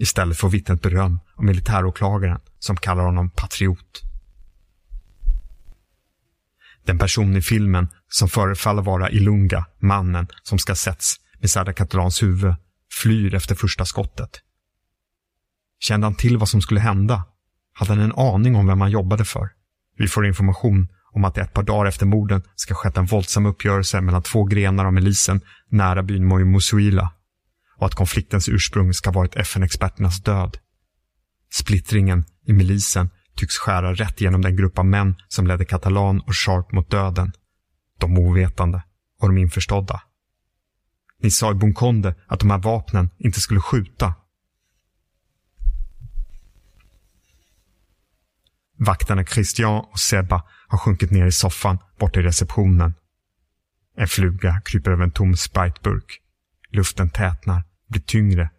Istället får vittnet beröm av militäråklagaren som kallar honom patriot. Den person i filmen som förefaller vara Ilunga, mannen som ska setts med Sada Catalans huvud, flyr efter första skottet. Kände han till vad som skulle hända? Hade han en aning om vem han jobbade för? Vi får information om att det ett par dagar efter morden ska skett en våldsam uppgörelse mellan två grenar av milisen nära byn Moimusuila och att konfliktens ursprung ska varit FN-experternas död. Splittringen i milisen tycks skära rätt genom den grupp av män som ledde Katalan och Sharp mot döden. De ovetande och de införstådda. Ni sa i Bunkonde att de här vapnen inte skulle skjuta. Vakterna Christian och Seba har sjunkit ner i soffan borta i receptionen. En fluga kryper över en tom spriteburk. Luften tätnar, blir tyngre.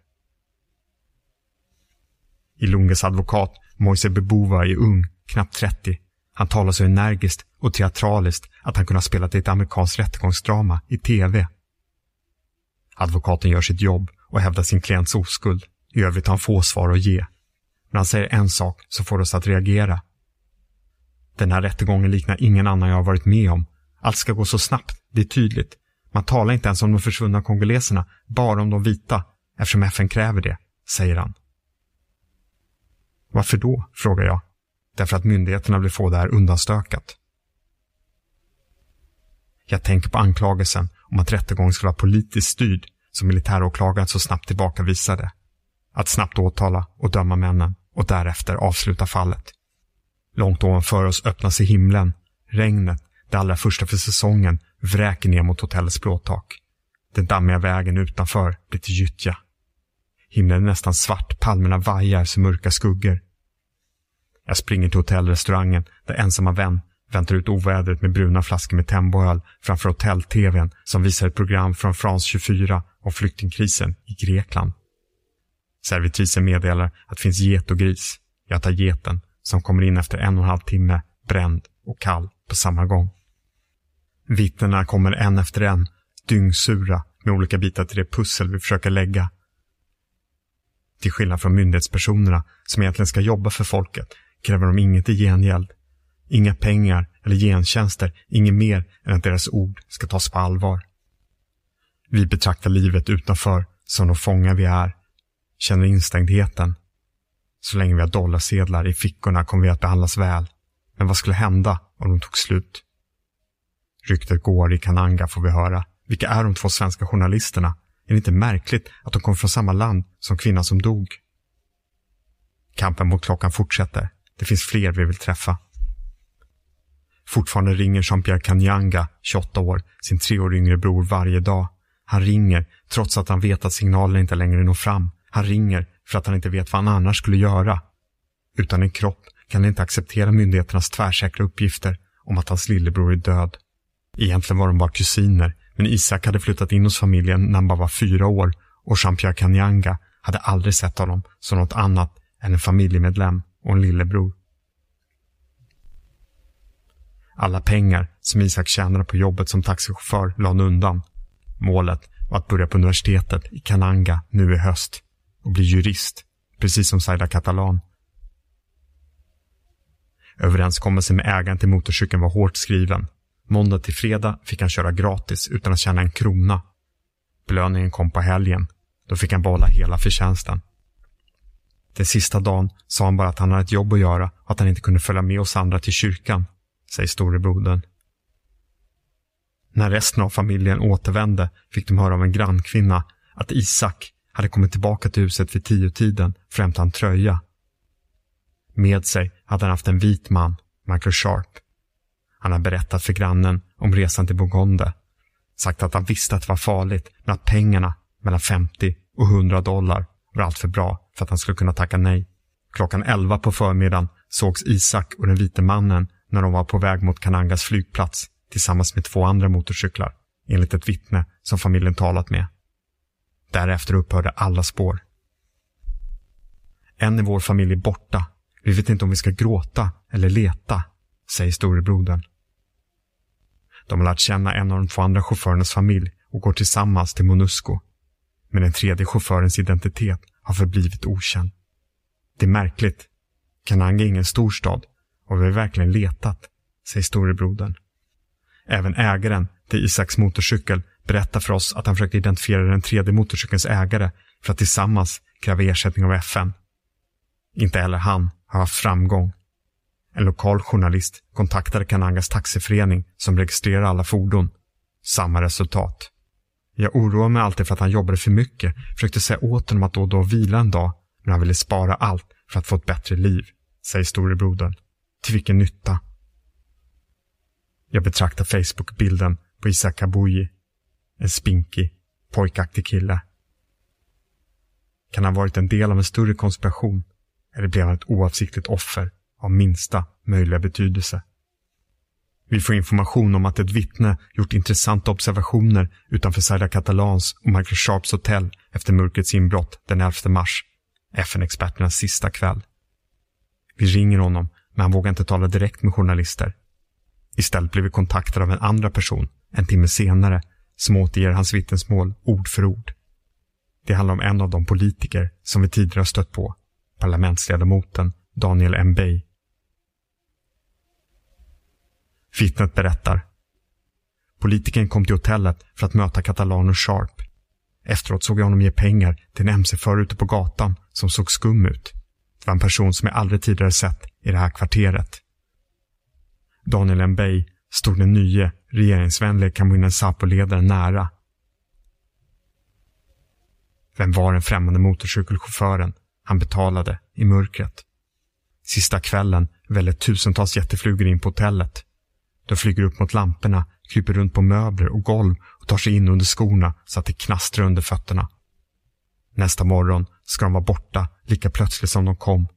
Ilunges advokat, Moise Bebova, är ung, knappt 30. Han talar så energiskt och teatraliskt att han kunde ha spelat i ett amerikanskt rättegångsdrama i tv. Advokaten gör sitt jobb och hävdar sin klients oskuld. I övrigt har han få svar att ge. Men han säger en sak som får oss att reagera. Den här rättegången liknar ingen annan jag har varit med om. Allt ska gå så snabbt, det är tydligt. Man talar inte ens om de försvunna kongoleserna, bara om de vita, eftersom FN kräver det, säger han. Varför då? frågar jag. Därför att myndigheterna vill få det här undanstökat. Jag tänker på anklagelsen om att rättegången skulle vara politiskt styrd som militäråklagaren så snabbt tillbakavisade. Att snabbt åtala och döma männen och därefter avsluta fallet. Långt ovanför oss öppnas i himlen. Regnet, det allra första för säsongen, vräker ner mot hotellets plåttak. Den dammiga vägen utanför blir till gyttja. Himlen är nästan svart, palmerna vajar som mörka skuggor. Jag springer till hotellrestaurangen där ensamma vän väntar ut ovädret med bruna flaskor med Temboöl framför hotell-tvn som visar ett program från France 24 om flyktingkrisen i Grekland. Servitrisen meddelar att det finns get och gris. Jag tar geten som kommer in efter en och en halv timme, bränd och kall på samma gång. Vittnena kommer en efter en, dyngsura med olika bitar till det pussel vi försöker lägga. Till skillnad från myndighetspersonerna som egentligen ska jobba för folket kräver de inget i gengäld. Inga pengar eller gentjänster, inget mer än att deras ord ska tas på allvar. Vi betraktar livet utanför som de fångar vi är, känner instängdheten. Så länge vi har dollarsedlar i fickorna kommer vi att behandlas väl. Men vad skulle hända om de tog slut? Ryktet går i Kananga får vi höra. Vilka är de två svenska journalisterna? Är det inte märkligt att de kommer från samma land som kvinnan som dog? Kampen mot klockan fortsätter. Det finns fler vi vill träffa. Fortfarande ringer Jean-Pierre Kanyanga, 28 år, sin tre år yngre bror varje dag. Han ringer trots att han vet att signalen inte längre når fram. Han ringer för att han inte vet vad han annars skulle göra. Utan en kropp kan han inte acceptera myndigheternas tvärsäkra uppgifter om att hans lillebror är död. Egentligen var de bara kusiner, men Isak hade flyttat in hos familjen när han bara var fyra år och Jean-Pierre Kanyanga hade aldrig sett honom som något annat än en familjemedlem och en lillebror. Alla pengar som Isak tjänade på jobbet som taxichaufför la han undan. Målet var att börja på universitetet i Kananga nu i höst och bli jurist, precis som Saida Catalan. Överenskommelsen med ägaren till motorcykeln var hårt skriven. Måndag till fredag fick han köra gratis utan att tjäna en krona. Belöningen kom på helgen. Då fick han behålla hela förtjänsten. Den sista dagen sa han bara att han hade ett jobb att göra och att han inte kunde följa med oss andra till kyrkan, säger storebrodern. När resten av familjen återvände fick de höra av en grannkvinna att Isak hade kommit tillbaka till huset vid tiotiden för att hämta en tröja. Med sig hade han haft en vit man, Michael Sharp. Han har berättat för grannen om resan till Bogonde. Sagt att han visste att det var farligt, men att pengarna, mellan 50 och 100 dollar, var allt för bra för att han skulle kunna tacka nej. Klockan 11 på förmiddagen sågs Isak och den vite mannen när de var på väg mot Kanangas flygplats tillsammans med två andra motorcyklar, enligt ett vittne som familjen talat med. Därefter upphörde alla spår. En i vår familj är borta. Vi vet inte om vi ska gråta eller leta, säger storebrodern. De har lärt känna en av de två andra chaufförernas familj och går tillsammans till Monusco. Men den tredje chaufförens identitet har förblivit okänd. Det är märkligt. Kananga är ingen storstad och vi har verkligen letat, säger storebrodern. Även ägaren till Isaks motorcykel berättar för oss att han försökte identifiera den tredje motorcykelns ägare för att tillsammans kräva ersättning av FN. Inte heller han har haft framgång. En lokal journalist kontaktade Kanangas taxiförening som registrerar alla fordon. Samma resultat. Jag oroar mig alltid för att han jobbade för mycket, försökte säga åt honom att då och då vila en dag, men han ville spara allt för att få ett bättre liv, säger storebrodern. Till vilken nytta? Jag betraktar Facebook-bilden på Isak Kabuyi. En spinkig, pojkaktig kille. Kan han ha varit en del av en större konspiration? Eller blev han ett oavsiktligt offer av minsta möjliga betydelse? Vi får information om att ett vittne gjort intressanta observationer utanför Saida Catalans och Michael Sharps hotell efter mörkrets inbrott den 11 mars, FN-experternas sista kväll. Vi ringer honom, men han vågar inte tala direkt med journalister. Istället blir vi kontaktade av en andra person, en timme senare, som återger hans vittnesmål ord för ord. Det handlar om en av de politiker som vi tidigare har stött på, parlamentsledamoten Daniel M. Bay. Vittnet berättar. Politikern kom till hotellet för att möta katalanen Sharp. Efteråt såg jag honom ge pengar till en mc-förare ute på gatan som såg skum ut. Det var en person som jag aldrig tidigare sett i det här kvarteret. Daniel M. Bay stod den nye, regeringsvänlige Kaminen Sapo-ledaren nära. Vem var den främmande motorcykelchauffören han betalade i mörkret? Sista kvällen vällde tusentals jätteflugor in på hotellet. De flyger upp mot lamporna, kryper runt på möbler och golv och tar sig in under skorna så att det knastrar under fötterna. Nästa morgon ska de vara borta lika plötsligt som de kom.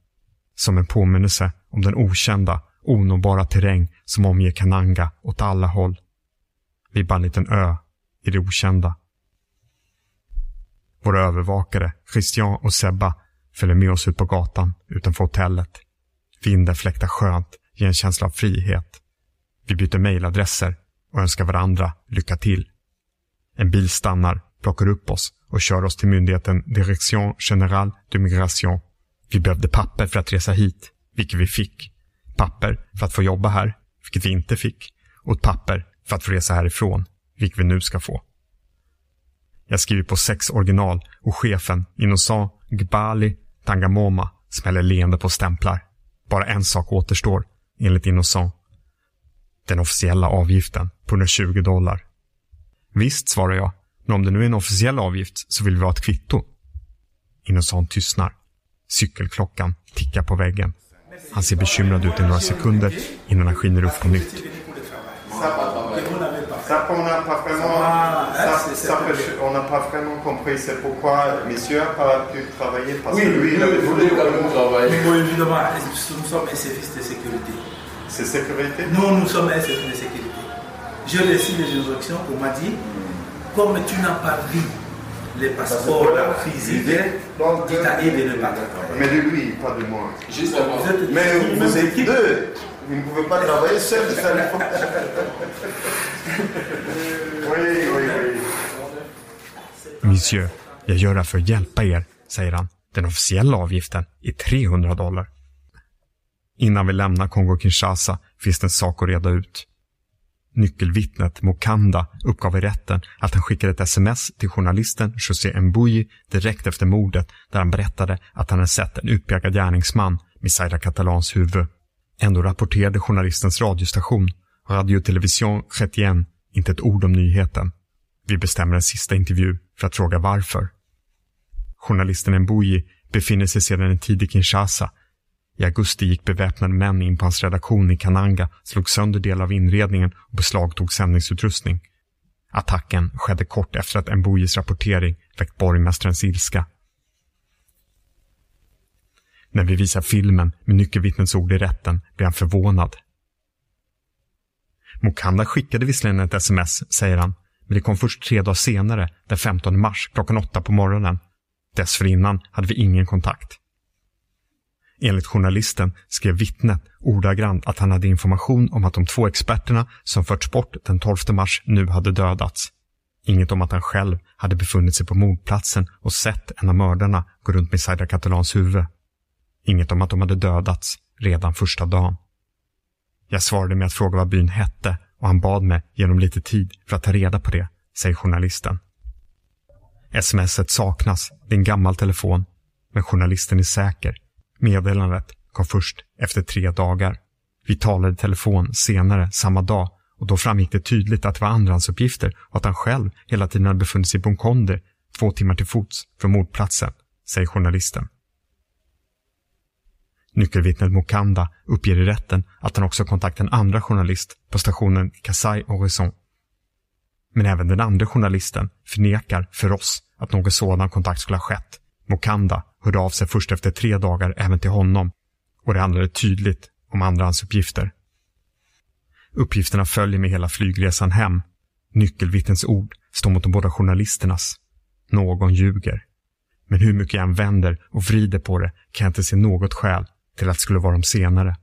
Som en påminnelse om den okända, onåbara terräng som omger Kananga åt alla håll. Vi är bara en liten ö i det okända. Våra övervakare, Christian och Sebba, följer med oss ut på gatan utanför hotellet. Vinden fläktar skönt, ger en känsla av frihet. Vi byter mejladresser och önskar varandra lycka till. En bil stannar, plockar upp oss och kör oss till myndigheten Direction Générale de Migration. Vi behövde papper för att resa hit, vilket vi fick. Papper för att få jobba här, vilket vi inte fick. Och ett papper för att få resa härifrån, vilket vi nu ska få. Jag skriver på sex original och chefen, Innocent Gbali Tangamoma, smäller leende på stämplar. Bara en sak återstår, enligt Innocent. Den officiella avgiften på 120 dollar. Visst, svarar jag. Men om det nu är en officiell avgift så vill vi ha ett kvitto. Innocent tystnar. Cykelklockan tickar på väggen. Han ser bekymrad ut i några sekunder innan han skiner upp på nytt. C'est sécurité Nous, nous sommes un cercle de sécurité. J'ai reçu les injonctions, on m'a dit, comme tu n'as pas vu les passeports physiques, donc il t'a dit de. Mais de lui, pas de moi. Justement. Vous êtes, mais vous, vous êtes deux. Vous ne pouvez pas travailler seul, ça ne Oui, oui, oui. Monsieur, jag gör det för hjälpa er, säger han. Den officiella avgiften är 300 dollars. Innan vi lämnar Kongo-Kinshasa finns det en sak att reda ut. Nyckelvittnet Mokanda uppgav i rätten att han skickade ett sms till journalisten José Mbuyi direkt efter mordet där han berättade att han hade sett en utpekad gärningsman med Zaida Catalans huvud. Ändå rapporterade journalistens radiostation, Radio Television Chrétien, inte ett ord om nyheten. Vi bestämmer en sista intervju för att fråga varför. Journalisten Mbuyi befinner sig sedan en tid i Kinshasa. I augusti gick beväpnade män in på hans redaktion i Kananga, slog sönder delar av inredningen och beslagtog sändningsutrustning. Attacken skedde kort efter att Mbuyis rapportering väckt borgmästarens ilska. När vi visar filmen med nyckelvittnets ord i rätten blir han förvånad. Mokanda skickade visserligen ett sms, säger han, men det kom först tre dagar senare, den 15 mars klockan åtta på morgonen. Dessförinnan hade vi ingen kontakt. Enligt journalisten skrev vittnet ordagrant att han hade information om att de två experterna som förts bort den 12 mars nu hade dödats. Inget om att han själv hade befunnit sig på mordplatsen och sett en av mördarna gå runt med Zaida Catalans huvud. Inget om att de hade dödats redan första dagen. Jag svarade med att fråga vad byn hette och han bad mig ge honom lite tid för att ta reda på det, säger journalisten. Smset saknas, det är en gammal telefon, men journalisten är säker. Meddelandet kom först efter tre dagar. Vi talade i telefon senare samma dag och då framgick det tydligt att det var andrahandsuppgifter och att han själv hela tiden hade befunnit sig i Bunkonde, två timmar till fots från mordplatsen, säger journalisten. Nyckelvittnet Mokanda uppger i rätten att han också kontaktat en andra journalist på stationen Kasai Horizon. Men även den andra journalisten förnekar för oss att någon sådan kontakt skulle ha skett. Mokanda hörde av sig först efter tre dagar även till honom och det handlade tydligt om andrahandsuppgifter. Uppgifterna följer med hela flygresan hem. Nyckelvittnens ord står mot de båda journalisternas. Någon ljuger. Men hur mycket jag än vänder och vrider på det kan jag inte se något skäl till att det skulle vara de senare.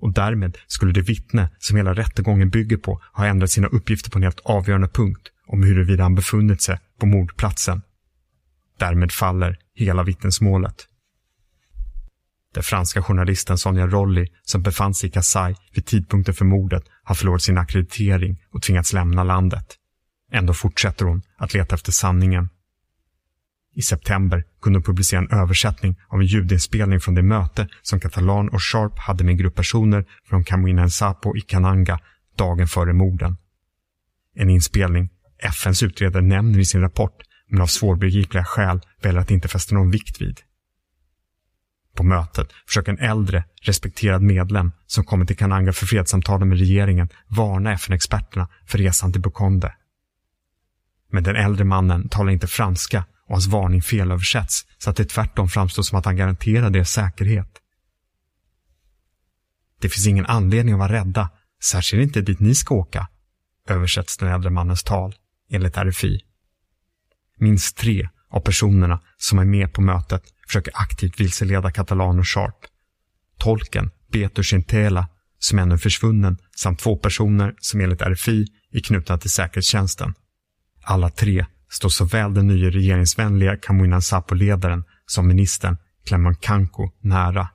Och därmed skulle det vittne som hela rättegången bygger på ha ändrat sina uppgifter på en helt avgörande punkt om huruvida han befunnit sig på mordplatsen. Därmed faller hela vittnesmålet. Den franska journalisten Sonja Rolli, som befann sig i Kasai vid tidpunkten för mordet, har förlorat sin akkreditering och tvingats lämna landet. Ändå fortsätter hon att leta efter sanningen. I september kunde hon publicera en översättning av en ljudinspelning från det möte som Catalan och Sharp hade med en grupp personer från Camino Sapo i Kananga dagen före morden. En inspelning FNs utredare nämner i sin rapport men av svårbegripliga skäl väljer att inte fästa någon vikt vid. På mötet försöker en äldre, respekterad medlem som kommit till Kananga för fredssamtalen med regeringen varna FN-experterna för resan till Bukonde. Men den äldre mannen talar inte franska och hans varning felöversätts så att det tvärtom framstår som att han garanterar deras säkerhet. Det finns ingen anledning att vara rädda, särskilt inte dit ni ska åka, översätts den äldre mannens tal, enligt RFI. Minst tre av personerna som är med på mötet försöker aktivt vilseleda Catalan och Sharp. Tolken, Beto Chintela, som ännu är försvunnen, samt två personer som enligt RFI är knutna till säkerhetstjänsten. Alla tre står såväl den nya regeringsvänliga Kamuinan Sapo-ledaren som ministern Clement Kanko nära.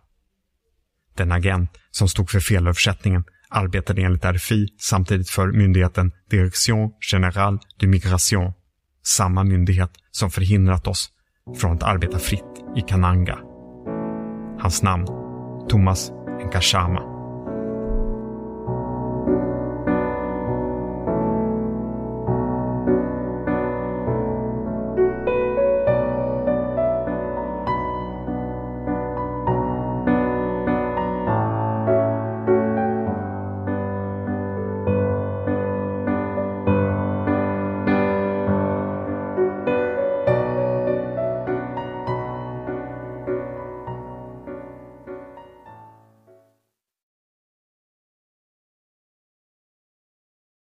Den agent som stod för felöversättningen arbetade enligt RFI samtidigt för myndigheten Direction Générale de Migration, samma myndighet som förhindrat oss från att arbeta fritt i Kananga. Hans namn, Thomas Nkashama.